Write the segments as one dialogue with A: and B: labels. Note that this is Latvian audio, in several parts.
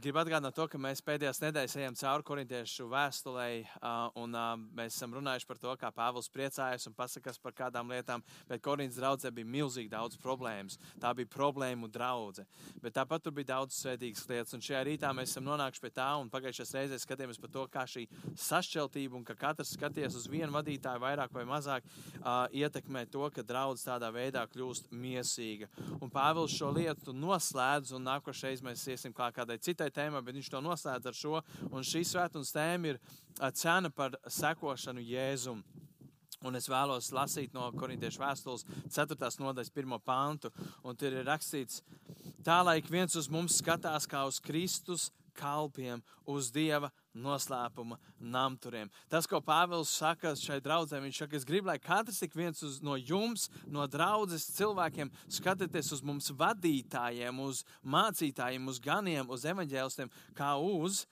A: gribu atgādināt to, ka mēs pēdējās nedēļas ejam cauri korintiešu vēstulē, un mēs esam runājuši par to, kā Pāvils priecājas un pasakas par kādām lietām, bet Korintas draudzē bija milzīgi daudz problēmas. Tā bija problēmu draudze, bet tāpat tur bija daudz svētīgas lietas, un šajā rītā mēs esam nonākuši pie tā, un pagājušajās reizēs skatījāmies par to, kā šī sašķeltība un ka katrs skaties uz vienu vadītāju vairāk vai mazāk ietekmē to, ka draudz tādā veidā kļūst miesīga. Un Pāvils šo lietu noslēdz, un nākošais mēs iesim kā kādai citai tēmai, bet viņš to noslēdz ar šo. Un šī svētdienas tēma ir cena par sekošanu Jēzum. Un es vēlos lasīt no korintiešu vēstules 4. nodaļas 1. pantu. Un tur ir rakstīts, tā lai ik viens uz mums skatās kā uz Kristus kalpiem, uz Dieva noslēpuma namturiem. Tas, ko Pāvils saka šai draudzē, viņš saka, es gribu, lai katrs ik viens uz, no jums, no draudzes cilvēkiem, skatieties uz mums vadītājiem, uz mācītājiem, uz ganiem, uz evaņģēlistiem, kā uz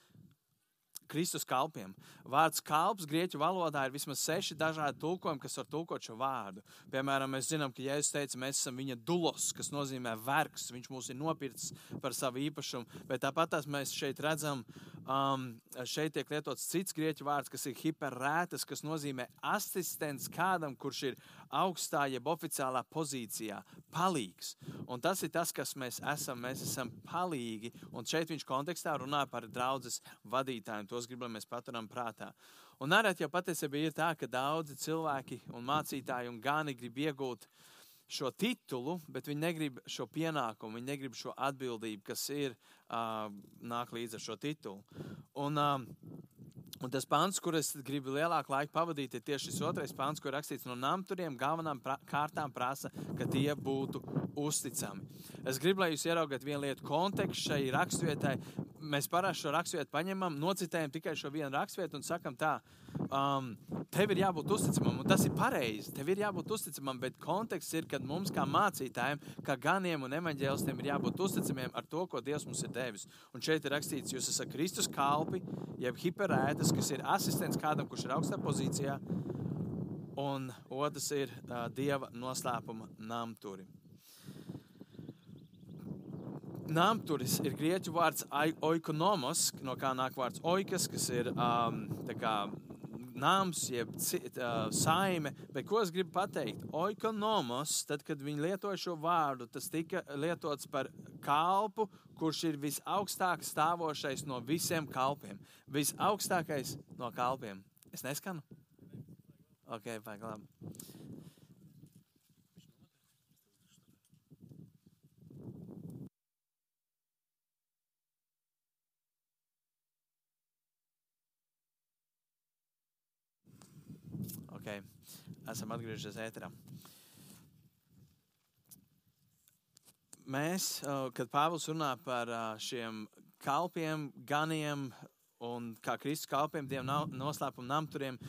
A: Kristus kalpiem. Vārds kalps grieķu valodā ir vismaz seši dažādi tulkojumi, kas var tulkot šo vārdu. Piemēram, mēs zinām, ka Jēzus teica, mēs esam viņa dulos, kas nozīmē vergs. Viņš mūs ir nopircis par savu īpašumu. Bet tāpat mēs šeit redzam, um, šeit tiek lietots cits grieķu vārds, kas ir hiperrētas, kas nozīmē asistents kādam, kurš ir augstā, jeb oficiālā pozīcijā, palīgs. Un tas ir tas, kas mēs esam. Mēs esam palīgi. Un šeit viņš kontekstā runā par draudzes vadītājiem. Tos gribam, mēs paturam prātā. Un nereti jau patiesībā ir tā, ka daudzi cilvēki un mācītāji un gani grib iegūt šo titulu, bet viņi negrib šo pienākumu, viņi negrib šo atbildību, kas ir uh, nāk līdzi ar šo titulu. Un, uh, Un tas pāns, kur es gribu lielāku laiku pavadīt, ir tieši šis otrais pāns, kur rakstīts, no namturiem galvenām pra kārtām prasa, ka tie būtu uzticami. Es gribu, lai jūs ieraugat vienu lietu kontekstu šai raksturvietai. Mēs parasti šo raksturvietu paņemam, nocitējam tikai šo vienu raksturvietu un sakam tā, um, tev ir jābūt uzticamam, un tas ir pareizi. Tev ir jābūt uzticamam, bet konteksts ir, kad mums kā mācītājiem, kā ganiem un evaņģēlistiem ir jābūt uzticamiem ar to, ko Dievs mums ir devis. Un šeit ir rakstīts, jūs esat Kristus kalpi, jeb hiperētas, kas ir asistents kādam, kurš ir augstā pozīcijā, un otrs ir uh, Dieva noslēpuma namturi. Namturis ir grieķu vārds oikonomos, no kā nāk vārds oikas, kas ir um, kā, nams, jeb uh, saime. Bet ko es gribu pateikt? Oikonomos, tad, kad viņi lietoja šo vārdu, tas tika lietots par kalpu, kurš ir visaugstāk stāvošais no visiem kalpiem. Visaugstākais no kalpiem. Es neskanu? Ok, vajag labi. Okay. Esam atgriežies ēterā. Mēs, kad Pāvils runā par šiem kalpiem, ganiem un kā Kristus kalpiem, Dieva noslēpuma namturiem,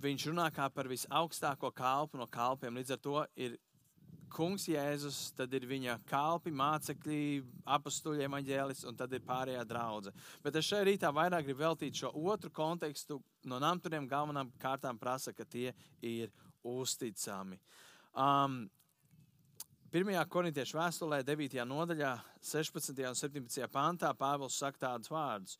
A: viņš runā kā par visaugstāko kalpu no kalpiem. Līdz ar to ir kungs Jēzus, tad ir viņa kalpi, mācekļi, apstuļi, evaņģēlis, un tad ir pārējā draudzene. Bet es šajā rītā vairāk gribu veltīt šo otru kontekstu. No namturiem galvenām kārtām prasa, ka tie ir uzticami. Um, 1. korintiešu vēstulē, 9. nodaļā, 16. un 17. pāntā Pāvils saka tādus vārdus.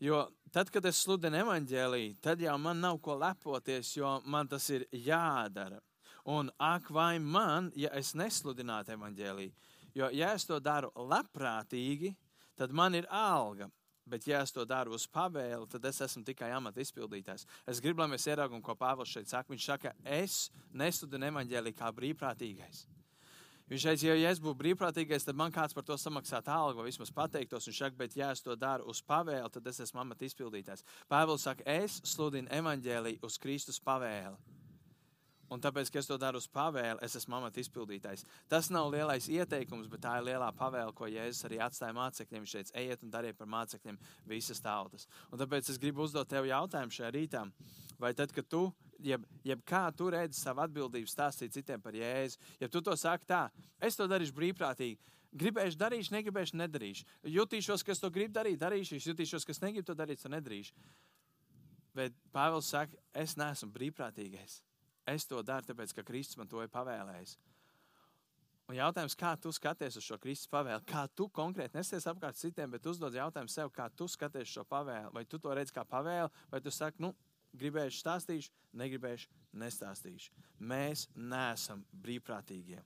A: Jo tad, kad es sludinu evaņģēlīju, tad jau man nav ko lepoties, jo man tas ir jādara. Un ak, vai man, ja es nesludinātu evaņģēlīju, jo ja es to daru labprātīgi, tad man ir alga. Bet, ja es to daru uz pavēli, tad es esmu tikai amata izpildītājs. Es gribu, lai mēs ieraugām, ko Pāvils šeit saka. Viņš saka, es nesludinu evaņģēlīju kā brīvprātīgais. Viņš teica, ja es būtu brīvprātīgais, tad man kāds par to samaksātu algu, vai vismaz pateiktos. Viņš saka, bet, ja es to daru uz pavēli, tad es esmu amata izpildītājs. Pāvils saka, es sludinu evaņģēlīju uz Kristus pavēli. Un tāpēc, ka es to daru uz pavēli, es esmu amata izpildītājs. Tas nav lielais ieteikums, bet tā ir lielā pavēle, ko Jēzus arī atstāja mācekļiem. Viņš teica, ejiet un dariet par mācekļiem visas tautas. Un tāpēc es gribu uzdot tev jautājumu šajā rītā. Vai tad, kad tu, jeb, jeb kā tu redzi savu atbildību stāstīt citiem par Jēzu, ja tu to saki tā, es to darīšu brīvprātīgi, gribēšu, darīšu, negribēšu, nedarīšu. Jutīšos, kas to grib darīt, darīšu, jutīšos, kas negrib to darīt, to nedarīšu. Bet Pāvils saka, es neesmu brīvprātīgais. Es to daru, tāpēc, ka Kristus man to ir pavēlējis. Un jautājums, kā tu skaties uz šo Kristus pavēli, kā tu konkrēti nesties apkārt citiem, bet uzdod jautājumu sev, kā tu skaties šo pavēli. Vai tu to redz kā pavēli, vai tu saki, nu, gribējuši stāstīšu, negribējuši nestāstīšu. Mēs neesam brīvprātīgie.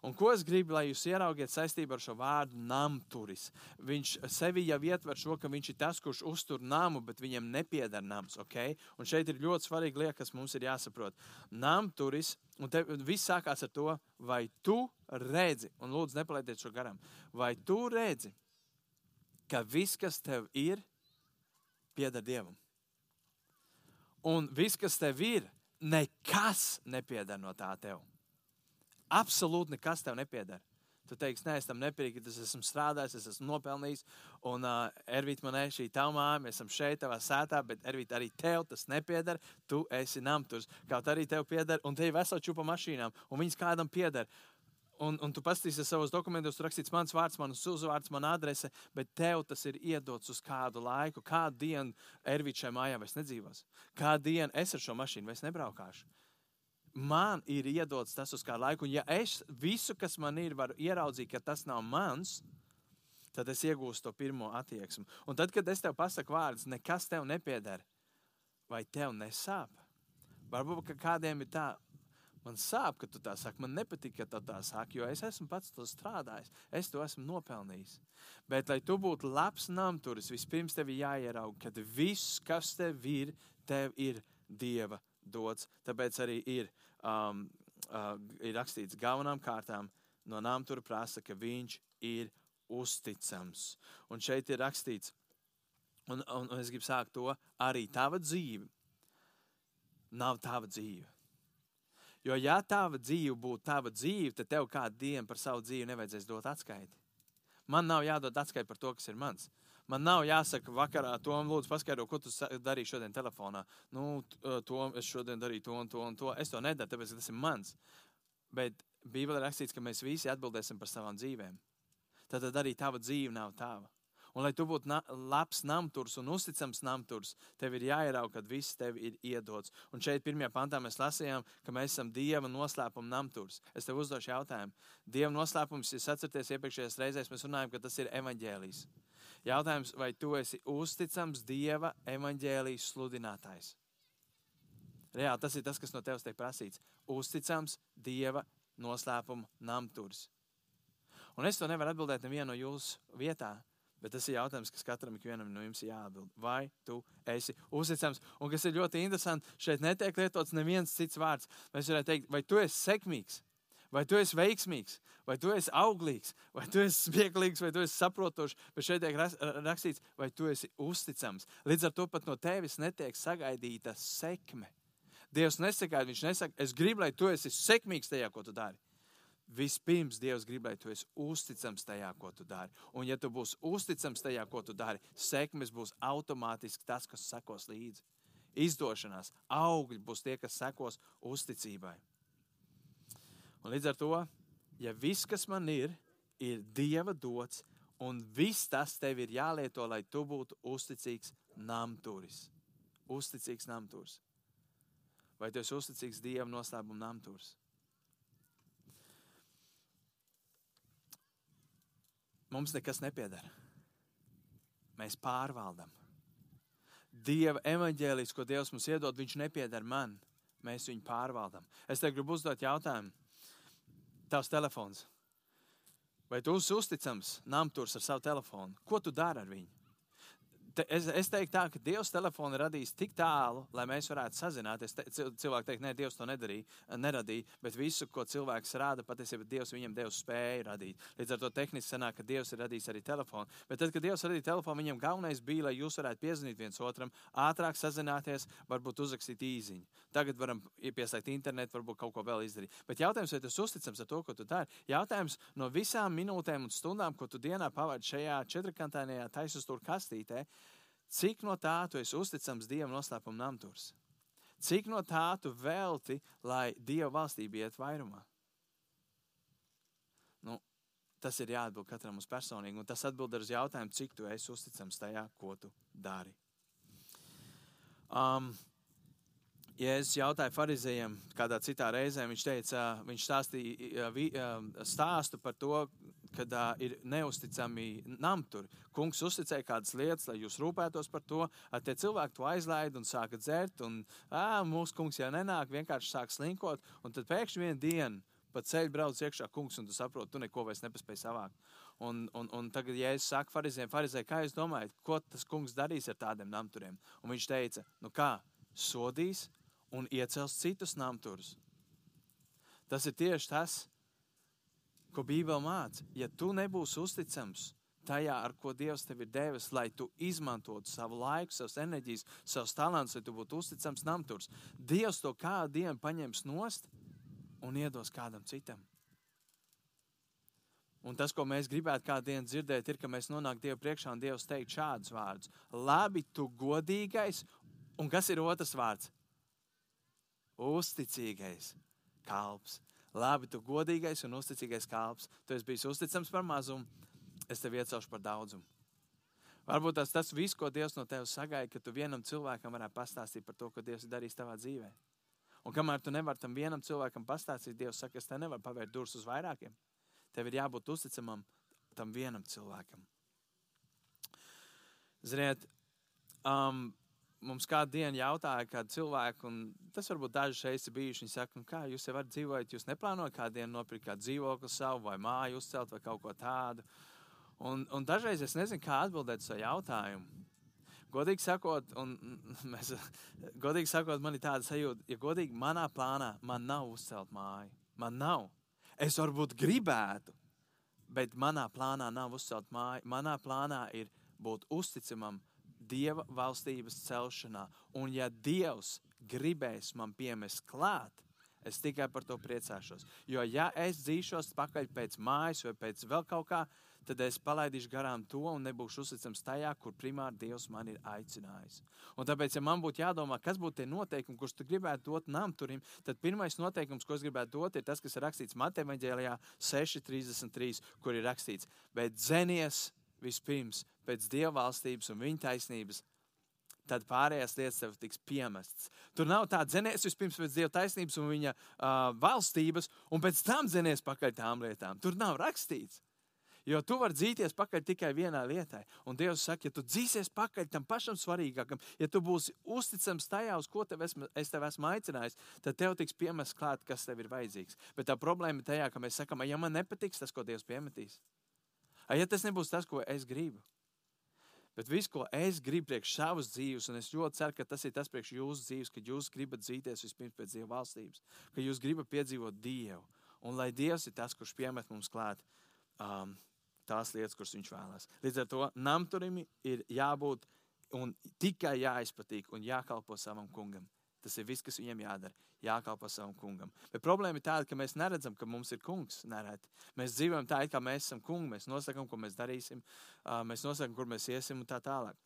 A: Un ko es gribu, lai jūs ieraugiet saistībā ar šo vārdu namturis? Viņš sevi jau ietver šo, ka viņš ir tas, kurš uztur namu, bet viņam nepieder nams. Okay? Un šeit ir ļoti svarīga lieta, kas mums ir jāsaprot. Namturis, un te, viss sākās ar to, vai tu redzi, un lūdzu, nepalaidiet šo garām, vai tu redzi, ka viss, kas tev ir, pieder Dievam. Un viss, kas tev ir, nekas nepieder no tā tev. Absolūti nekas tev nepieder. Tu teiksi, nē, es tam nepiekrītu, es esmu strādājis, es esmu nopelnījis. Un, uh, Ervīt, man ir šī tava māja, mēs esam šeit, tavā sētā, bet Ervīt, arī tev tas nepieder. Tu esi namturs, kaut arī tev pieder, un te ir vesela čupa mašīnām, un viņas kādam pieder. Un, un tu paskatīsies savos dokumentos, tur rakstīts mans vārds, mans uzvārds, mana adrese, bet tev tas ir iedots uz kādu laiku. Kādu dienu Ervīts šajā mājā vairs nedzīvos. Kādu dienu es ar šo mašīnu vairs nebraukāšu man ir iedots tas uz kādu laiku. Un ja es visu, kas man ir, varu ieraudzīt, ka tas nav mans, tad es iegūstu to pirmo attieksmi. Un tad, kad es tev pasaku vārdus, nekas tev nepieder, vai tev nesāp? Varbūt kādiem ir tā, man sāp, ka tu tā saki, man nepatīk, ka tu tā saki, jo es esmu pats to strādājis, es to esmu nopelnījis. Bet, lai tu būtu labs namturis, vispirms tev ir jāierauga, ka viss, kas tev ir, tev ir Dieva dots. Tāpēc arī ir, um, uh, ir rakstīts galvenām kārtām no nāmtura prasa, ka viņš ir uzticams. Un šeit ir rakstīts, un, un, un es gribu sākt to, arī tava dzīve nav tava dzīve. Jo, ja tava dzīve būtu tava dzīve, tad tev kādu dienu par savu dzīvi nevajadzēs dot atskaiti. Man nav jādod atskaiti par to, kas ir mans. Man nav jāsaka, vakarā, Tom, lūdzu, paskaidro, ko tu darīji šodien telefonā. Nu, Tom, es šodien darīju to un to un to. Es to nedaru, tāpēc, tas ir mans. Bet Bībelē rakstīts, ka mēs visi atbildēsim par savām dzīvēm. Tad arī tava dzīve nav tava. Un, lai tu būtu na labs namturs un uzticams namturs, tev ir jāierauga, kad viss tev ir iedots. Un šeit, pirmajā pantā, mēs lasījām, ka mēs esam Dieva noslēpuma namturs. Es tev uzdošu jautājumu. Dieva noslēpums, ja atcerieties, iepriekšējās reizēs mēs runājām, ka tas ir evaņģēlijs. Jautājums, vai tu esi uzticams Dieva evaņģēlijas sludinātājs? Reāli tas ir tas, kas no tevis tiek prasīts. Uzticams Dieva noslēpuma namturs. Un es to nevaru atbildēt nevienu no jūsu vietā, bet tas ir jautājums, kas katram no jums jāatbild. Vai tu esi uzticams? Un kas ir ļoti interesanti, šeit netiek lietots neviens cits vārds. Mēs varētu teikt, vai tu esi sekmīgs? Vai tu esi veiksmīgs, vai tu esi auglīgs, vai tu esi smieklīgs, vai tu esi saprotošs, bet šeit tiek rakstīts, vai tu esi uzticams. Līdz ar to pat no tevis netiek sagaidīta sekme. Dievs nesaka, viņš nesaka, es gribu, lai tu esi sekmīgs tajā, ko tu dari. Vispirms Dievs grib, lai tu esi uzticams tajā, ko tu dari. Un, ja tu būsi uzticams tajā, ko tu dari, sekmes būs automātiski tas, kas sekos līdzi. Izdošanās, augļi būs tie, kas sekos uzticībai. Un līdz ar to, ja viss, kas man ir, ir Dieva dots, un viss tas tev ir jālieto, lai tu būtu uzticīgs namturis. Uzticīgs namturis. Vai tu esi uzticīgs Dieva noslēpuma namturis? Mums nekas nepieder. Mēs pārvaldam. Dieva evaņģēlijs, ko Dievs mums iedod, viņš nepieder man. Mēs viņu pārvaldam. Es te gribu uzdot jautājumu tavs telefons. Vai tu esi uzticams namturs ar savu telefonu? Ko tu dari ar viņu? Te, es, es teiktu tā, ka Dievs telefonu radīs tik tālu, lai mēs varētu sazināties. Te, cilvēki teikt, nē, Dievs to nedarīja, neradīja, bet visu, ko cilvēks rada, patiesībā Dievs viņam devis spēju radīt. Līdz ar to tehniski sanāk, ka Dievs ir radījis arī telefonu. Bet tad, kad Dievs radīja telefonu, viņam galvenais bija, lai jūs varētu piezvanīt viens otram, ātrāk sazināties, varbūt uzrakstīt īziņu. Tagad varam pieslēgt internetu, varbūt kaut ko vēl izdarīt. Bet jautājums, vai tas uzticams ar to, ko tu dari? Jautājums no visām minūtēm un stundām, ko tu dienā pavadi šajā četrkantainajā taisnstūra kastītē, Cik no tā tu esi uzticams Dieva noslēpuma namturs? Cik no tā tu velti, lai Dieva valstība iet vairumā? Nu, tas ir jāatbild katram uz personīgi, un tas atbild uz jautājumu, cik tu esi uzticams tajā, ko tu dari. Um, Jēzus jautāja farizējiem, kādā citā reizē viņš teica, viņš stāstīja stāstu par to, kad uh, ir neusticami namturi. Kungs uzticēja kādas lietas, lai jūs rūpētos par to, tie cilvēki to aizlaida un sāka dzert, un ā, mūsu kungs jau nenāk, vienkārši sāk slinkot, un tad pēkšņi vienu dienu pa ceļu brauc iekšā kungs, un tu saproti, tu neko vairs nepaspēji savākt. Un, un, un tagad, ja es saku farizējiem, farizē, kā jūs domājat, ko tas kungs darīs ar tādiem namturiem? Un viņš teica, nu kā, sodīs un iecels citus namturus. Tas ir tieši tas, ko Bībele māca. Ja tu nebūsi uzticams tajā, ar ko Dievs tev ir devis, lai tu izmantotu savu laiku, savas enerģijas, savus talantus, lai tu būtu uzticams namturs, Dievs to kādu dienu paņems nost un iedos kādam citam. Un tas, ko mēs gribētu kādu dienu dzirdēt, ir, ka mēs nonākam Dievu priekšā un Dievs teikt šādus vārdus: Labi, tu godīgais, un kas ir otrs vārds? Uzticīgais kalps. Labi, tu godīgais un uzticīgais kalps. Tu esi bijis uzticams par mazumu, es tevi iecelšu par daudzumu. Varbūt tas tas viss, ko Dievs no tevis sagaida, ka tu vienam cilvēkam varētu pastāstīt par to, ko Dievs ir darījis tavā dzīvē. Un kamēr tu nevari tam vienam cilvēkam pastāstīt, Dievs saka, es te nevaru pavērt durvis uz vairākiem. Tev ir jābūt uzticamam tam vienam cilvēkam. Ziniet, um, mums kādu dienu jautāja, kāda cilvēka, un tas varbūt dažas reizes bijuši. Viņi saka, kā jūs jau varat dzīvot, jūs neplānojat kādu dienu nopirkt kādu dzīvokli savu vai māju uzcelt vai kaut ko tādu. Un, un dažreiz es nezinu, kā atbildēt šo jautājumu. Godīgi sakot, un mēs, godīgi sakot, man ir tāda sajūta, ja godīgi manā plānā man nav uzcelt māju. Man nav. Es varbūt gribētu, bet manā plānā nav uzcelt māju. Manā plānā ir būt uzticamam Dieva valstības celšanā. Un ja Dievs gribēs man piemest klāt, es tikai par to priecāšos. Jo ja es dzīšos pakaļ pēc mājas vai pēc vēl kaut kā, tad es palaidīšu garām to un nebūšu uzticams tajā, kur primāri Dievs man ir aicinājis. Un tāpēc, ja man būtu jādomā, kas būtu tie noteikumi, kurus tu gribētu dot namturim, tad pirmais noteikums, ko es gribētu dot, ir tas, kas ir rakstīts Mateja Vāģēlijā 6.33, kur ir rakstīts, bet dzenies vispirms pēc Dieva valstības un viņa taisnības, tad pārējās lietas tev tiks piemestas. Tur nav tā, dzenies vispirms pēc Dieva taisnības un viņa uh, valstības, un pēc tam dzenies pakaļ tām lietām. Tur nav rakstīts. Jo tu vari dzīties pakaļ tikai vienai lietai. Un Dievs saka, ja tu dzīsies pakaļ tam pašam svarīgākam, ja tu būsi uzticams tajā, uz ko tev esmu, es tev esmu aicinājis, tad tev tiks piemests klāt, kas tev ir vajadzīgs. Bet tā problēma ir tajā, ka mēs sakām, ja man nepatiks tas, ko Dievs piemetīs, ja tas nebūs tas, ko es gribu. Bet viss, ko es gribu priekš savas dzīves, un es ļoti ceru, ka tas ir tas priekš jūsu dzīves, ka jūs gribat dzīties vispirms pēc Dieva valstības, ka jūs gribat piedzīvot Dievu. Un lai Dievs ir tas, kurš piemet mums klāt um, tās lietas, kuras viņš vēlās. Līdz ar to namturim ir jābūt un tikai jāizpatīk un jākalpo savam kungam. Tas ir viss, kas viņam jādara. Jākalpo savam kungam. Bet problēma ir tāda, ka mēs neredzam, ka mums ir kungs. Nereti. Mēs dzīvojam tā, it kā mēs esam kungi. Mēs nosakām, ko mēs darīsim, mēs nosakām, kur mēs iesim un tā tālāk.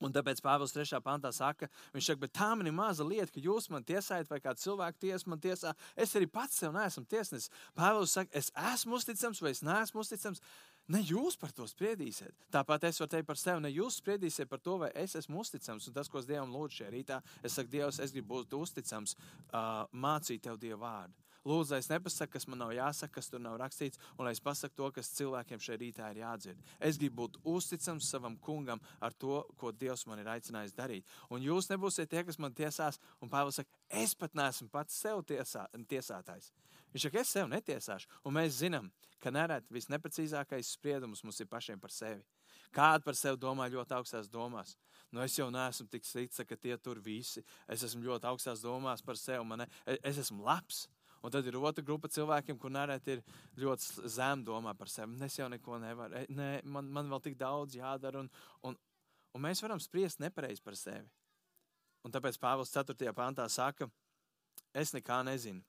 A: Un tāpēc Pāvils 3. pantā saka, viņš saka, bet tā man ir maza lieta, ka jūs man tiesājat, vai kāds cilvēks tiesa man tiesā. Es arī pats sev neesmu tiesnesis. Pāvils saka, es esmu uzticams vai es neesmu uzticams. Ne jūs par to spriedīsiet. Tāpat es varu teikt par sevi, ne jūs spriedīsiet par to, vai es esmu uzticams. Un tas, ko es Dievam lūdzu šajā rītā, es saku, Dievs, es gribu būt uzticams, uh, mācīt tev Dievu vārdu. Lūdzu, es nepasaku, kas man nav jāsaka, kas tur nav rakstīts, un es pasaku to, kas cilvēkiem šajā rītā ir jādzird. Es gribu būt uzticams savam kungam ar to, ko Dievs man ir aicinājis darīt. Un jūs nebūsiet tie, kas man tiesās, un Pāvils saka, es pat neesmu pats sev tiesā, tiesātājs. Viņš saka, es sev netiesāšu. Un mēs zinām, ka nereti visneprecīzākais spriedums mums ir pašiem par sevi. Kāda par sevi domā ļoti augstās domās? Nu, es jau neesmu tik slikts, ka tie tur visi. Es esmu ļoti augstās domās par sevi. Man, es esmu labs. Un tad ir otra grupa cilvēkiem, kur nereti ir ļoti zem domā par sevi. Es jau neko nevaru. Nē, man, man vēl tik daudz jādara. Un, un, un mēs varam spriest nepareizi par sevi. Un tāpēc Pāvils 4. pantā saka, es nekā nezinu.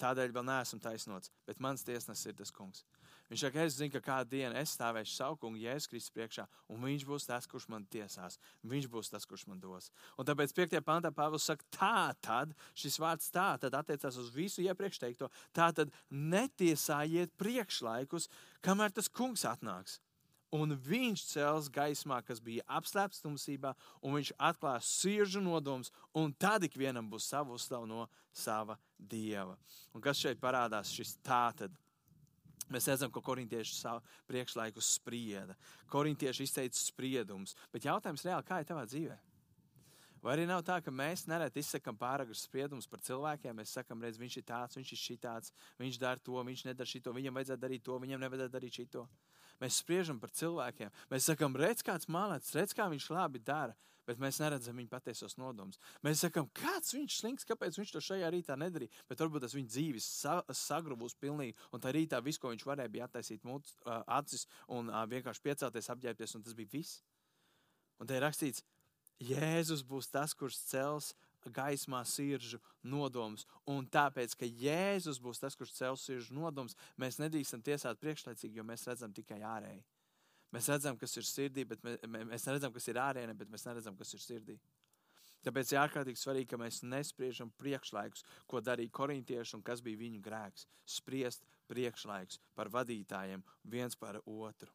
A: Tādēļ vēl neesmu taisnots, bet mans tiesnesis ir tas kungs. Viņš saka, es zinu, ka kādu dienu es stāvēšu savu kungu, Jēzus Kristus priekšā, un viņš būs tas, kurš man tiesās. Viņš būs tas, kurš man dos. Un tāpēc 5. pantā Pāvils saka, tā tad, šis vārds tā tad attiecās uz visu iepriekš teikto, tā tad netiesājiet priekšlaikus, kamēr tas kungs atnāks. Un viņš cels gaismā, kas bija apslēpts tumsībā, un viņš atklās sirdžu nodomus, un tad ikvienam būs savu uzslavu no sava dieva. Un kas šeit parādās? Šis tātad. Mēs redzam, ka korintieši savu priekšlaiku sprieda. Korintieši izteica spriedumus. Bet jautājums reāli, kā ir tavā dzīvē? Vai arī nav tā, ka mēs nereti izsakām pāragras spriedumus par cilvēkiem? Mēs sakām, redz, viņš ir tāds, viņš ir šitāds, viņš dara to, viņš nedara šito, viņam vajadzētu darīt to, viņam nevajadzētu darīt šito. Mēs spriežam par cilvēkiem. Mēs sakām, redz, kāds malets, redz, kā viņš labi dara, bet mēs neredzam viņa patiesos nodomus. Mēs sakām, kāds viņš slinks, kāpēc viņš to šajā rītā nedarīja, bet varbūt tas viņa dzīves sa sagruvus pilnīgi, un tā rītā viss, ko viņš varēja, bija attaisīt muts, uh, acis un uh, vienkārši piecelties, apģērbties, un tas bija viss. Un te ir rakstīts, Jēzus būs tas, kurš cels gaismā sirdžu nodomus. Un tāpēc, ka Jēzus būs tas, kurš cels sirdžu nodomus, mēs nedrīkstam tiesāt priekšlaicīgi, jo mēs redzam tikai ārēji. Mēs redzam, kas ir sirdī, bet mēs, mēs neredzam, kas ir ārēji, bet mēs neredzam, kas ir sirdī. Tāpēc ir ārkārtīgi svarīgi, ka mēs nespriežam priekšlaikus, ko darīja korintieši un kas bija viņu grēks. Spriest priekšlaikus par vadītājiem viens par otru.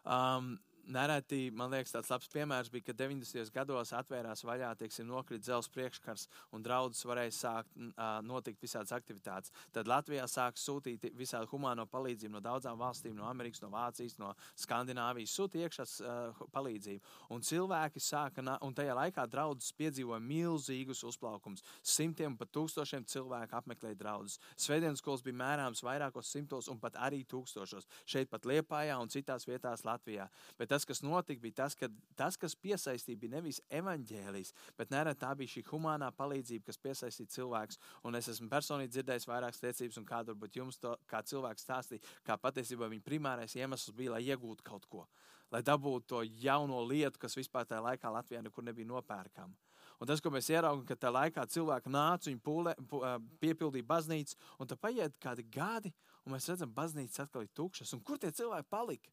A: Um, nereti, man liekas, tāds labs piemērs bija, ka 90. gados atvērās vaļā, teiksim, nokrita dzelzs priekškars un draudzes varēja sākt notikt visādas aktivitātes. Tad Latvijā sāk sūtīt visādi humāno palīdzību no daudzām valstīm, no Amerikas, no Vācijas, no Skandināvijas, sūta iekšās uh, palīdzību. Un cilvēki sāka, un tajā laikā draudzes piedzīvoja milzīgus uzplaukums. Simtiem pat tūkstošiem cilvēku apmeklēja draudzes. Svētdienas skolas bija mērāms vairākos simtos un pat arī tūkstošos. Šeit pat Liepājā un citās vietās Latvijā. Bet tas, kas notika, bija tas, ka tas, kas piesaistīja, bija nevis evaņģēlijs, bet nereti tā bija šī humānā palīdzība, kas piesaistīja cilvēkus. Un es esmu personīgi dzirdējis vairākas liecības, un kāda varbūt jums to kā cilvēks stāstīja, kā patiesībā viņa primārais iemesls bija, lai iegūtu kaut ko, lai dabūtu to jauno lietu, kas vispār tajā laikā Latvijā nekur nebija nopērkama. Un tas, ko mēs ieraugām, ka tajā laikā cilvēki nāca, viņi pūlē, piepildīja baznīcu, un tad paiet kādi gadi, un mēs redzam, ka baznīca atkal ir tukšas. Un kur tie cilvēki palika?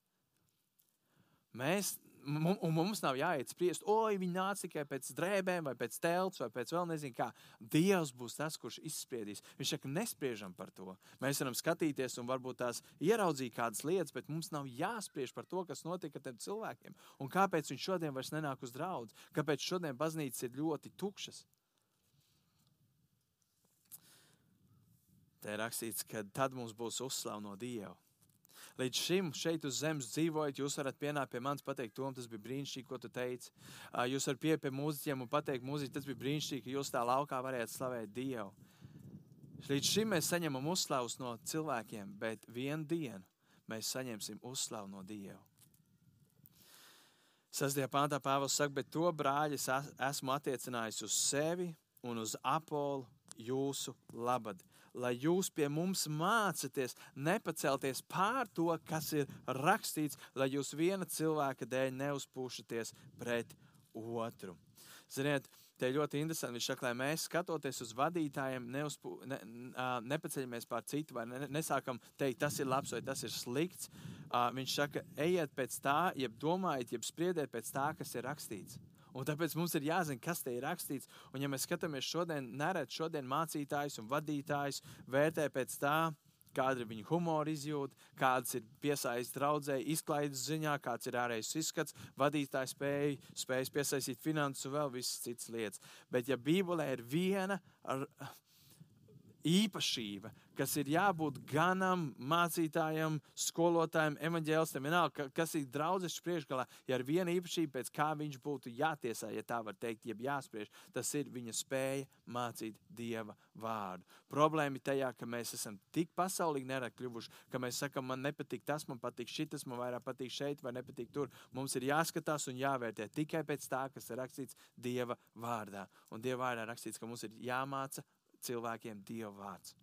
A: Mēs, un mums nav jāiet spriest, oi, viņi nāca tikai pēc drēbēm, vai pēc telts, vai pēc vēl nezinu kā. Dievs būs tas, kurš izspriedīs. Viņš saka, nespriežam par to. Mēs varam skatīties un varbūt tās ieraudzīt kādas lietas, bet mums nav jāspriež par to, kas notika ar tiem cilvēkiem. Un kāpēc viņš šodien vairs nenāk uz draugu? Kāpēc šodien baznīcas ir ļoti tukšas? Te ir rakstīts, ka tad mums būs uzslavu no Dieva. Līdz šim šeit uz zemes dzīvojot, jūs varat pienākt pie manis, pateikt, Tom, tas bija brīnišķīgi, ko tu teici. Jūs varat pieeja pie mūziķiem un pateikt, mūziķi, tas bija brīnišķīgi, ka jūs tā laukā varējāt slavēt Dievu. Līdz šim mēs saņemam uzslavus no cilvēkiem, bet vienu dienu mēs saņemsim uzslavu no Dieva. Sastajā pāntā Pāvils saka, bet to brāļi es esmu attiecinājis uz sevi un uz apolu jūsu labad lai jūs pie mums mācāties, nepacelties pār to, kas ir rakstīts, lai jūs viena cilvēka dēļ neuzpūšaties pret otru. Ziniet, Te ļoti interesanti. Viņš saka, lai mēs skatoties uz vadītājiem, neuzpū, ne, nepaceļamies pār citu, vai ne, nesākam teikt, tas ir labs vai tas ir slikts. Viņš saka, ejiet pēc tā, jeb domājiet, jeb spriediet pēc tā, kas ir rakstīts. Un tāpēc mums ir jāzina, kas te ir rakstīts. Un, ja mēs skatāmies šodien, neredzam, šodien mācītājs un vadītājs vērtē pēc tā, kāda ir viņa humora izjūta, kādas ir piesaistītas draudzē, izklaides ziņā, kāds ir ārējais izskats, vadītājs spēja, spējas piesaistīt finanses un vēl visas citas lietas. Bet, ja Bībelē ir viena ar, īpašība, kas ir jābūt ganam, mācītājam, skolotājam, evanģēlistam, vienalga, kas ir draudzes priekšgalā, ja ir viena īpašība, pēc kā viņš būtu jātiesā, ja tā var teikt, jeb jāspriež, tas ir viņa spēja mācīt Dieva vārdu. Problēma ir tajā, ka mēs esam tik pasaulīgi nerakļuvuši, ka mēs sakam, man nepatīk tas, man patīk šitas, man vairāk patīk šeit vai nepatīk tur. Mums ir jāskatās un jāvērtē tikai pēc tā, kas ir rakstīts Dieva vārdā. Un Dieva vārdā rakstīts, ka mums ir jāmāca cilvēkiem Dieva vārds.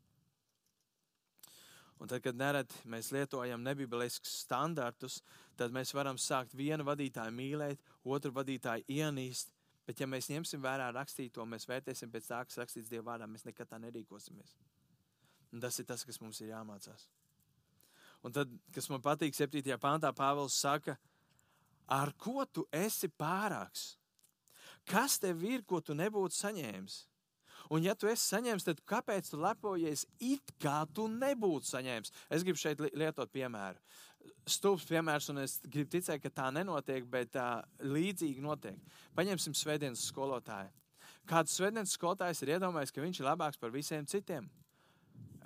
A: Un tad, kad nerad mēs lietojam nebibliskus standartus, tad mēs varam sākt vienu vadītāju mīlēt, otru vadītāju ienīst. Bet, ja mēs ņemsim vērā rakstīto, mēs vērtēsim pēc tā, kas rakstīts Dieva vārdā, mēs nekad tā nerīkosimies. Un tas ir tas, kas mums ir jāmācās. Un tad, kas man patīk, 7. pāntā Pāvils saka, ar ko tu esi pārāks? Kas tev ir, ko tu nebūtu saņēmis? Un, ja tu esi saņēmis, tad kāpēc tu lepojies it kā tu nebūtu saņēmis? Es gribu šeit lietot piemēru. stulbs piemērs, un es gribu ticēt, ka tā nenotiek, bet uh, līdzīgi notiek. Paņemsim svētdienas skolotāju. Kāds svētdienas skolotājs ir iedomājies, ka viņš ir labāks par visiem citiem?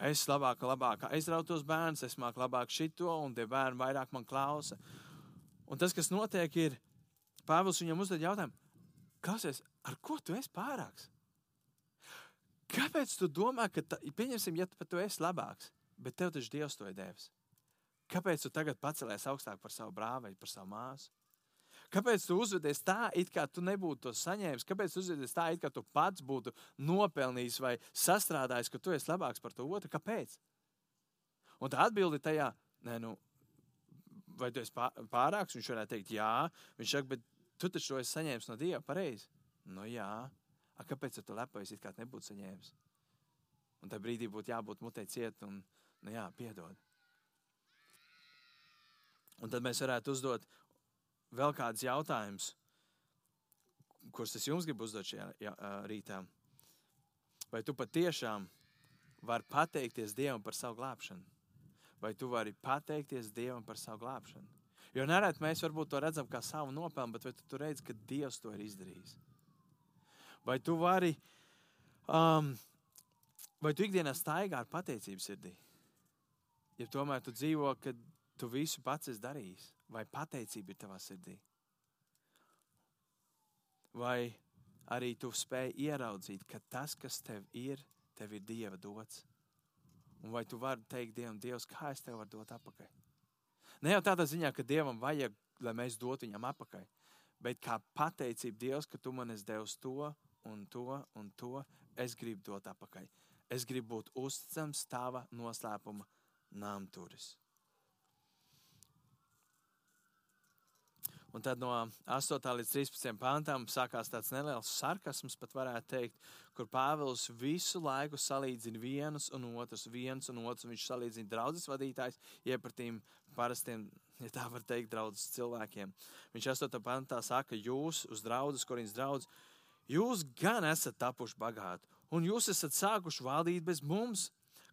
A: Es labāk, labāk aizrautos bērnus, es māku labāk šito, un tie bērni vairāk man klausa. Un tas, kas notiek, ir, Pāvils viņam uzdod jautājumu, klausies, ar ko tu esi pārāks? Kāpēc tu domā, ka, ta, pieņemsim, ja tu, tu esi labāks, bet tev taču Dievs to ir devis? Kāpēc tu tagad pacelies augstāk par savu brāli vai par savu māsu? Kāpēc tu uzvedies tā, it kā tu nebūtu to saņēmis? Kāpēc tu uzvedies tā, it kā tu pats būtu nopelnījis vai sastrādājis, ka tu esi labāks par to otru? Kāpēc? Un tā atbilde tajā, nē, nu, vai tu esi pārāks? Viņš varētu teikt, jā. Viņš saka, bet tu taču to esi saņēmis no Dieva, pareizi. Nu, jā. A, kāpēc tu lepojies, it kā nebūtu saņēmis? Un tajā brīdī būtu jābūt mutē ciet un, nu jā, piedod. Un tad mēs varētu uzdot vēl kādus jautājumus, kurus es jums gribu uzdot šajā rītā. Vai tu patiešām vari pateikties Dievam par savu glābšanu? Vai tu vari pateikties Dievam par savu glābšanu? Jo nereti mēs varbūt to redzam kā savu nopelnu, bet tu redzi, ka Dievs to ir izdarījis? Vai tu vari, um, vai tu ikdienā staigā ar pateicību sirdī? Ja tomēr tu dzīvo, kad tu visu pats esi darījis, vai pateicība ir tavā sirdī? Vai arī tu spēj ieraudzīt, ka tas, kas tev ir, tev ir Dieva dots? Un vai tu vari teikt Dievam, Dievs, kā es tev varu dot atpakaļ? Ne jau tādā ziņā, ka Dievam vajag, lai mēs dotu viņam atpakaļ, bet kā pateicība Dievs, ka tu man esi devis to un to un to, es gribu dot atpakaļ. Es gribu būt uzticams tava noslēpuma nāmturis. Un tad no 8. līdz 13. pāntām sākās tāds neliels sarkasms, pat varētu teikt, kur Pāvils visu laiku salīdzina vienus un otrus, viens un otrs. Viņš salīdzina draugus vadītājus, iepratīm parastiem, ja tā var teikt, draugus cilvēkiem. Viņš 8. pāntā saka, jūs uz draugus, kuriem draugs, jūs gan esat tapuši bagāti, un jūs esat sākuši valdīt bez mums.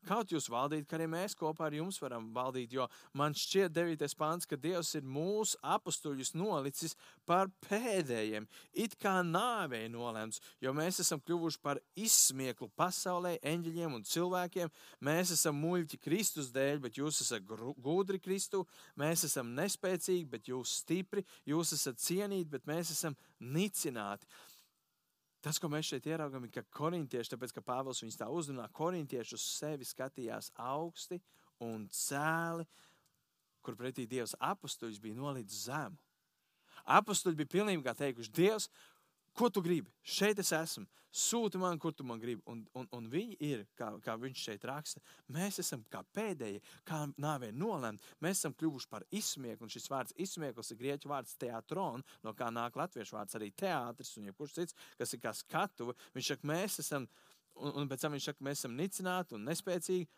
A: Kaut jūs valdīt, ka arī mēs kopā ar jums varam valdīt, jo man šķiet, 9. pāns, ka Dievs ir mūsu apstuļus nolicis par pēdējiem, it kā nāvei nolēms, jo mēs esam kļuvuši par izsmieklu pasaulē, eņģeļiem un cilvēkiem. Mēs esam muļķi Kristus dēļ, bet jūs esat gudri Kristu, mēs esam nespēcīgi, bet jūs stipri, jūs esat cienīti, bet mēs esam nicināti. Tas, ko mēs šeit ieraugām, ir, ka korintieši, tāpēc, ka Pāvils viņus tā uzrunā, korintieši uz sevi skatījās augsti un cēli, kur pretī Dievs apstuļs bija nolīdz zemu. Apstuļi bija pilnībā teikuši, Dievs, Ko tu gribi? Šeit es esmu. Sūti man, kur tu man gribi. Un, un, un viņi ir, kā, kā viņš šeit raksta, mēs esam kā pēdējie, kā nāvē nolemti. Mēs esam kļuvuši par izsmieku. Un šis vārds izsmieklis ir grieķu vārds teātron, no kā nāk latviešu vārds arī teātris un jebkurš cits, kas ir kā skatuve. Viņš saka, mēs esam, un, un pēc tam viņš saka, mēs esam nicināti un nespēcīgi.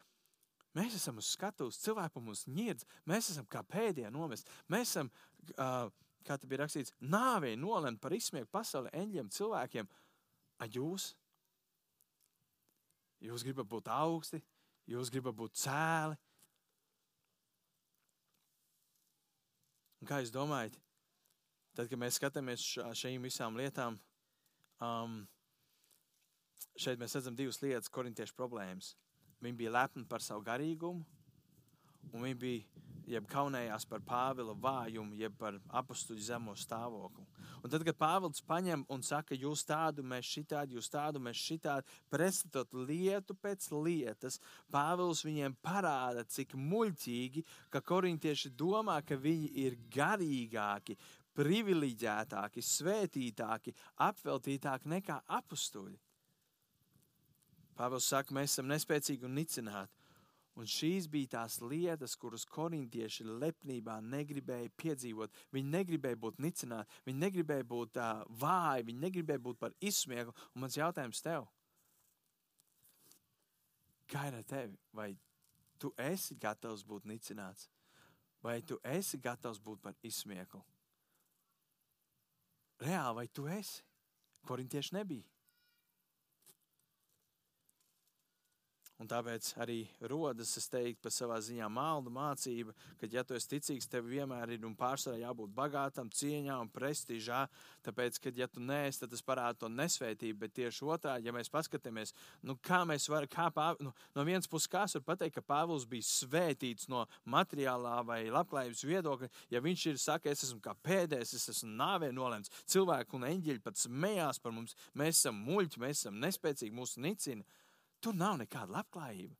A: Mēs esam uz skatuves, cilvēku mums ņirdz, mēs esam kā pēdējie nomest. Mēs esam uh, kā te bija rakstīts, nāvei nolemt par izsmiegu pasauli eņģiem, cilvēkiem. A jūs? Jūs gribat būt augsti, jūs gribat būt cēli. Un kā jūs domājat, tad, kad mēs skatāmies šīm visām lietām, um, šeit mēs redzam divas lietas, korintiešu problēmas. Viņi bija lepni par savu garīgumu, un viņi bija jeb kaunējās par Pāvila vājumu, jeb par apstuļu zemo stāvokli. Un tad, kad Pāvils paņem un saka, jūs tādu, mēs šitādi, jūs tādu, mēs šitādi, pretstatot lietu pēc lietas, Pāvils viņiem parāda, cik muļķīgi, ka korintieši domā, ka viņi ir garīgāki, privileģētāki, svētītāki, apveltītāki nekā apstuļi. Pāvils saka, mēs esam nespēcīgi un nicināti. Un šīs bija tās lietas, kuras korintieši lepnībā negribēja piedzīvot. Viņi negribēja būt nicināti, viņi negribēja būt uh, vāji, viņi negribēja būt par izsmieklu. Un mans jautājums tev, kā ir ar tevi? Vai tu esi gatavs būt nicināts, vai tu esi gatavs būt par izsmieklu? Reāli, vai tu esi? Korintieši nebija. Un tāpēc arī rodas, es teiktu, pa savā ziņā maldu mācība, ka, ja tu esi ticīgs, tev vienmēr ir un pārsvarā jābūt bagātam, cieņā un prestižā. Tāpēc, ka, ja tu neesi, tad tas parāda to nesvētību. Bet tieši otrādi, ja mēs paskatāmies, nu, kā mēs varam, kā pāv, nu, no vienas puses, kāds var pateikt, ka Pāvils bija svētīts no materiālā vai labklājības viedokļa, ja viņš ir saka, es esmu kā pēdējais, es esmu nāvē nolemts, cilvēku un eņģeļi pat smējās par mums, mēs esam muļķi, mēs esam nespēcīgi, mūsu nicina. Tur nav nekāda labklājība.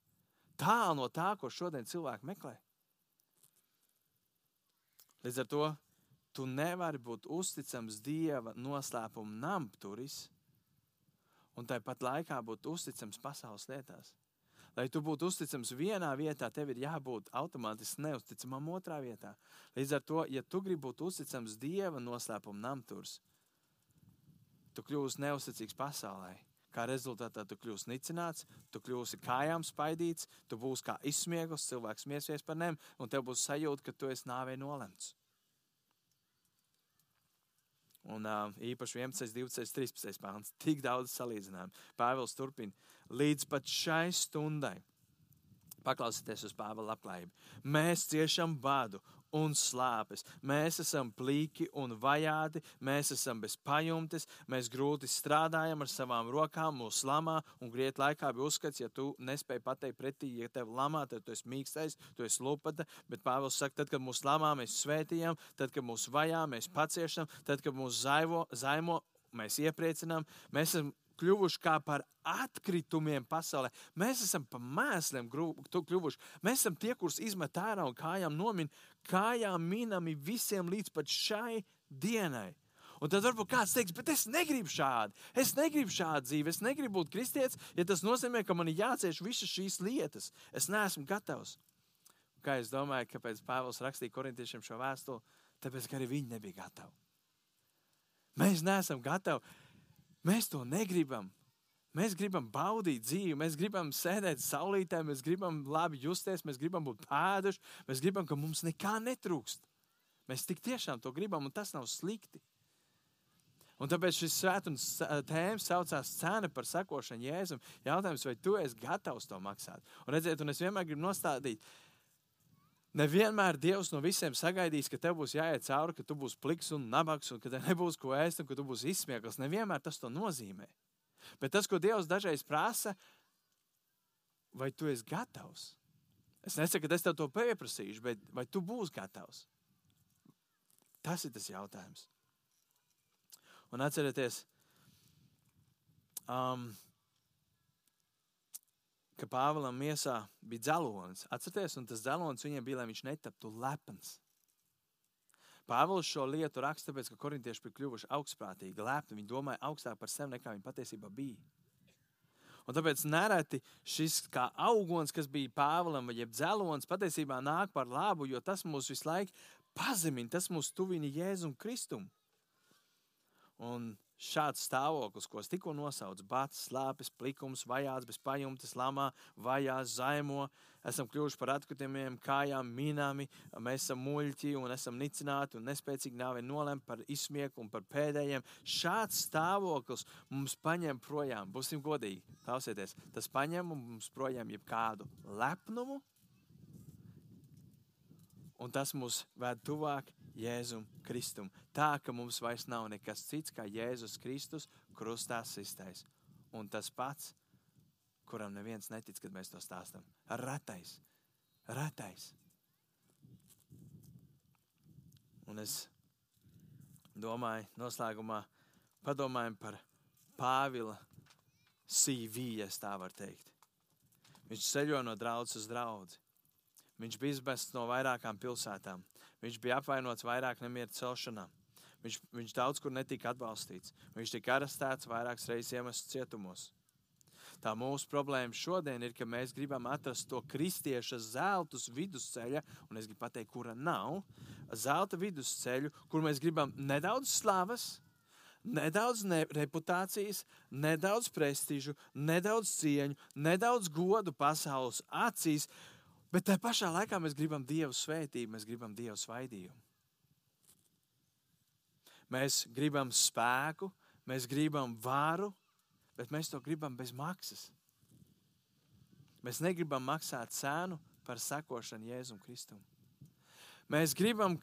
A: Tālu no tā, ko šodien cilvēki meklē. Līdz ar to tu nevari būt uzticams Dieva noslēpuma namturis un tāpat laikā būt uzticams pasaules lietās. Lai tu būtu uzticams vienā vietā, tev ir jābūt automātiski neusticamam otrā vietā. Līdz ar to, ja tu gribi būt uzticams Dieva noslēpuma namturs, tu kļūsi neusticīgs pasaulē. Kā rezultātā tu kļūsi nicināts, tu kļūsi kājām spaidīts, tu būsi kā izsmieglis, cilvēks smiesies par nem, un tev būs sajūta, ka tu esi nāvē nolemts. Un uh, īpaši 11, 20, 13 pāns. Tik daudz salīdzinājumu. Pāvils turpina. Līdz pat šai stundai. Paklausieties uz Pāvila labklājību. Mēs ciešam badu un slāpes. Mēs esam plīki un vajādi, mēs esam bez pajumtes, mēs grūti strādājam ar savām rokām, mūsu lamā, un griet laikā bija uzskats, ja tu nespēji pateikt pretī, ja tev lamā, tad tu esi mīkstais, tu esi lupata, bet Pāvils saka, tad, kad mūsu lamā mēs svētījam, tad, kad mūsu vajā mēs paciešam, tad, kad mūsu zaivo, zaimo, mēs iepriecinām, mēs esam kļuvuši kā par atkritumiem pasaulē. Mēs esam pa mēsliem kļuvuši. Mēs esam tie, kurus izmet ārā un kājām nomin, kājām minami visiem līdz pat šai dienai. Un tad varbūt kāds teiks, bet es negribu šādi. Es negribu šādu dzīvi, es negribu būt kristietis, ja tas nozīmē, ka man ir jācieš visas šīs lietas. Es neesmu gatavs. Un kā es domāju, kāpēc Pāvils rakstīja korintiešiem šo vēstuli? Tāpēc, ka arī viņi nebija gatavi. Mēs neesam gatavi. Mēs to negribam. Mēs gribam baudīt dzīvi, mēs gribam sēdēt saulītē, mēs gribam labi justies, mēs gribam būt pēduši, mēs gribam, ka mums nekā netrūkst. Mēs tik tiešām to gribam, un tas nav slikti. Un tāpēc šis svētdienas tēma saucās cena par sekošanu Jēzum. Jautājums, vai tu esi gatavs to maksāt? Un redziet, un es vienmēr gribu nostādīt, Nevienmēr Dievs no visiem sagaidīs, ka tev būs jāiet cauri, ka tu būsi pliks un nabaks, un ka tev nebūs ko ēst, un ka tu būsi izsmieklis. Nevienmēr tas to nozīmē. Bet tas, ko Dievs dažreiz prasa, vai tu esi gatavs? Es nesaku, ka es tev to pieprasīšu, bet vai tu būsi gatavs? Tas ir tas jautājums. Un atcerieties, um, ka Pāvēlam miesā bija dzelonis. Atcerieties, un tas dzelonis viņam bija, lai viņš netaptu lepns. Pāvils šo lietu raksta, tāpēc, ka korintieši bija kļuvuši augstprātīgi, lepni. Viņi domāja augstāk par sevi, nekā viņi patiesībā bija. Un tāpēc nereti šis kā augons, kas bija Pāvēlam, vai dzelonis, patiesībā nāk par labu, jo tas mūs visu laiku pazemina, tas mūs tuvina Jēzum Kristum. Un šāds stāvoklis, ko es tikko nosaucu, bats, slāpes, plikums, vajāts bez pajumtes, lamā, vajās, zaimo, esam kļuvuši par atkritumiem, kājām, minami, mēs esam muļķi un esam nicināti un nespēcīgi nāvē nolem par izsmieku un par pēdējiem. Šāds stāvoklis mums paņem projām, būsim godīgi, klausieties, tas paņem mums projām jebkādu lepnumu, un tas mūs ved tuvāk Jēzum Kristum. Tā, ka mums vairs nav nekas cits kā Jēzus Kristus krustā sistais. Un tas pats, kuram neviens netic, kad mēs to stāstam. Ratais, ratais. Un es domāju, noslēgumā padomājam par Pāvila CV, ja tā var teikt. Viņš ceļo no draudzes uz draugu. Viņš bija izbests no vairākām pilsētām. Viņš bija apvainots vairāk nemieru celšanā. Viņš, viņš daudz kur netika atbalstīts. Viņš tika arestēts vairākas reizes iemests cietumos. Tā mūsu problēma šodien ir, ka mēs gribam atrast to kristieša zelta vidusceļa, un es gribu pateikt, kura nav. Zelta vidusceļu, kur mēs gribam nedaudz slavas, nedaudz ne reputācijas, nedaudz prestižu, nedaudz cieņu, nedaudz godu pasaules acīs, Bet tajā pašā laikā mēs gribam Dievu svētību, mēs gribam Dievu svaidījumu. Mēs gribam spēku, mēs gribam varu, bet mēs to gribam bez maksas. Mēs negribam maksāt cenu par sekošanu Jēzum Kristum. Mēs, gribam,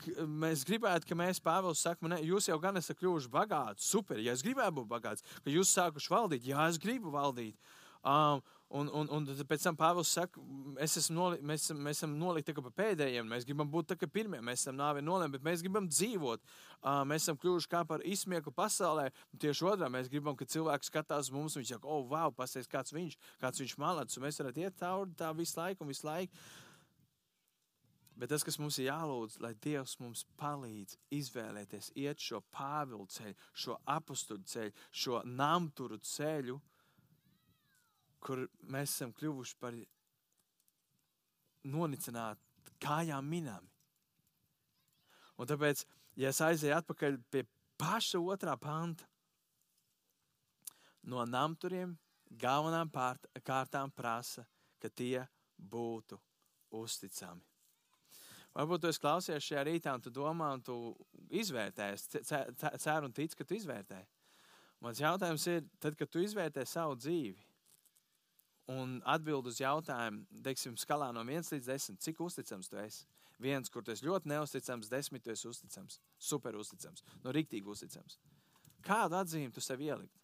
A: mēs gribētu, ka mēs, Pāvils, sakām, jūs jau gan esat kļuvuši bagāti. Super, ja es gribētu būt bagāts, ka jūs sākuši valdīt, jā, es gribu valdīt. Um, un, un, un pēc tam Pāvils saka, es noli, mēs, mēs esam nolikti pa pēdējiem, mēs gribam būt tā kā pirmie, mēs esam nāvi nolēmti, bet mēs gribam dzīvot. Uh, mēs esam kļuvuši kā par izsmieku pasaulē. Tieši otrā mēs gribam, ka cilvēks skatās mums viņš saka, oh, wow, pasties, kāds viņš, kāds viņš malāts, un mēs varētu iet cauri tā visu laiku un visu laiku. Bet tas, kas mums ir jālūdz, lai Dievs mums palīdz izvēlēties, iet šo pāvilu ceļu, šo apstuļu ceļu, šo namturu ceļu, kur mēs esam kļuvuši par nonicināti kājām minami. Un tāpēc, ja es aizēju atpakaļ pie paša otrā panta, no namturiem galvenām pārt, kārtām prasa, ka tie būtu uzticami. Varbūt tu esi klausies šajā rītā, un tu domā, un tu izvērtēsi, ceru un tici, ka tu izvērtē. Mans jautājums ir, tad, kad tu izvērtē savu dzīvi un atbild uz jautājumu, teiksim, skalā no 1 līdz 10, cik uzticams tu esi? Viens, kur esi ļoti neusticams, desmit, tu esi uzticams, super uzticams, no rīktīgi uzticams. Kādu atzīmi tu sev ielikt?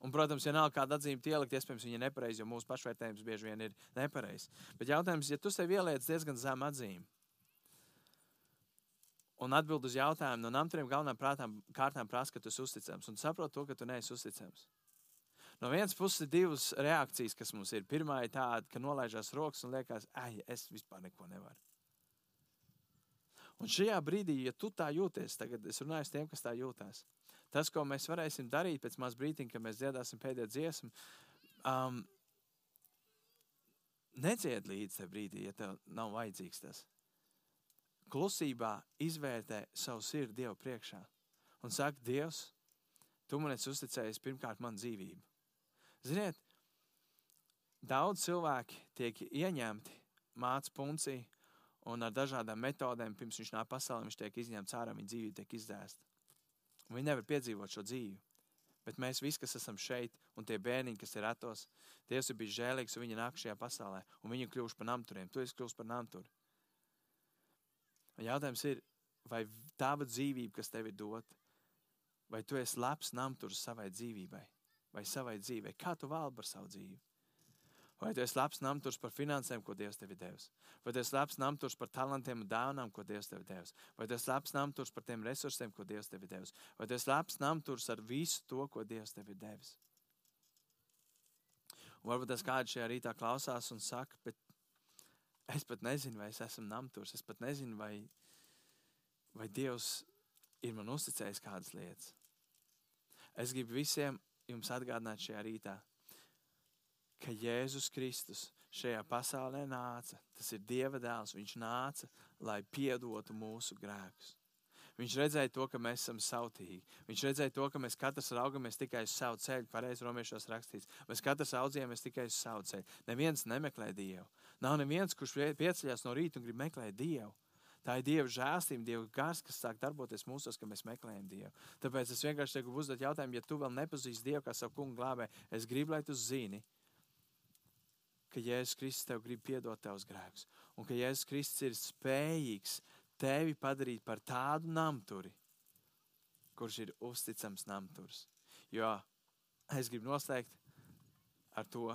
A: Un, protams, ja nav kāda atzīme ielikt, iespējams, viņa ir nepareiza, jo mūsu pašvērtējums bieži vien ir nepareizs. Bet jautājums, ja tu sev ieliec diezgan zemu atzīmi, un atbild uz jautājumu no namturiem galvenām prātām, kārtām prasa, ka tu esi uzticams un saproti to, ka tu neesi uzticams. No vienas puses ir divas reakcijas, kas mums ir. Pirmā ir tāda, ka nolaižās rokas un liekas, ah, es vispār neko nevaru. Un šajā brīdī, ja tu tā jūties, tagad es runāju ar tiem, kas tā jūtas, tas, ko mēs varēsim darīt pēc maz brīdiņa, kad mēs dziedāsim pēdējo dziesmu, um, nedzied līdzi tajā brīdī, ja tev nav vajadzīgs tas klusībā izvērtē savu sirdi Dievu priekšā un saka, Dievs, tu man esi uzticējis pirmkārt man dzīvību. Ziniet, daudz cilvēki tiek ieņemti māca puncī un ar dažādām metodēm, pirms viņš nāk pasaulē, viņš tiek izņemts ārā, viņa dzīvība tiek izdēsta. Viņi nevar piedzīvot šo dzīvi. Bet mēs visi, kas esam šeit, un tie bērniņi, kas ir atos, Dievs ir bijis žēlīgs, un viņi nāk šajā pasaulē, un viņi kļūst par namturiem. Tu esi kļūst par namturu. Jautājums ir, vai tava dzīvība, kas tev ir dota, vai tu esi labs namturs savai dzīvībai, vai savai dzīvei? Kā tu valdi par savu dzīvi? Vai tu esi labs namturs par finansēm, ko Dievs tev ir devis? Vai tu esi labs namturs par talantiem un dāvanām, ko Dievs tev ir devis? Vai tu esi labs namturs par tiem resursiem, ko Dievs tev ir devis? Vai tu esi labs namturs ar visu to, ko Dievs tev ir devis? Un varbūt tas kāds šajā rītā klausās un saka, bet Es pat nezinu, vai es esmu namturs. Es pat nezinu, vai, vai Dievs ir man uzticējis kādas lietas. Es gribu visiem jums atgādināt šajā rītā, ka Jēzus Kristus šajā pasaulē nāca. Tas ir Dieva dēls. Viņš nāca, lai piedotu mūsu grēkus. Viņš redzēja to, ka mēs esam sautīgi. Viņš redzēja to, ka mēs katrs raugamies tikai uz savu ceļu. Pareizi romiešos rakstīts. Mēs katrs audzējamies tikai uz savu ceļu. Neviens nemeklē Dievu. Nav neviens, kurš pieceļās no rīta un grib meklēt Dievu. Tā ir Dieva žēlstība, Dieva gars, kas sāk darboties mūsos, ka mēs meklējam Dievu. Tāpēc es vienkārši gribu uzdot jautājumu, ja tu vēl nepazīsti Dievu kā savu kungu glābē, es gribu, lai tu zini, ka Jēzus Kristus tev grib piedot tavus grēkus. Un ka Jēzus Kristus ir spējīgs tevi padarīt par tādu namturi, kurš ir uzticams namturs. Jo es gribu noslēgt ar to,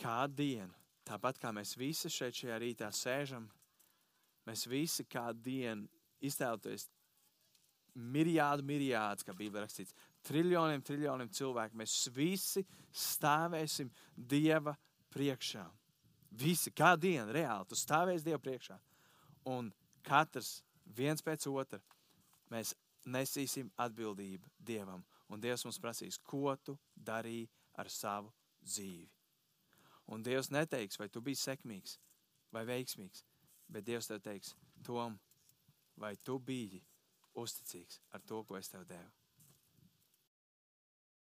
A: kādu dienu, tāpat kā mēs visi šeit šajā rītā sēžam, mēs visi kādu dienu iztēloties miljādu, miljādu, kā Bībelē rakstīts, triljoniem, triljoniem cilvēku. Mēs visi stāvēsim Dieva priekšā. Visi, kā diena, reāli, tu stāvēsi Dieva priekšā. Un katrs viens pēc otra mēs nesīsim atbildību Dievam. Un Dievs mums prasīs, ko tu darīji ar savu dzīvi. Un Dievs neteiks, vai tu biji sekmīgs vai veiksmīgs, bet Dievs tev teiks, Tom, vai tu biji uzticīgs ar to, ko es tev devu.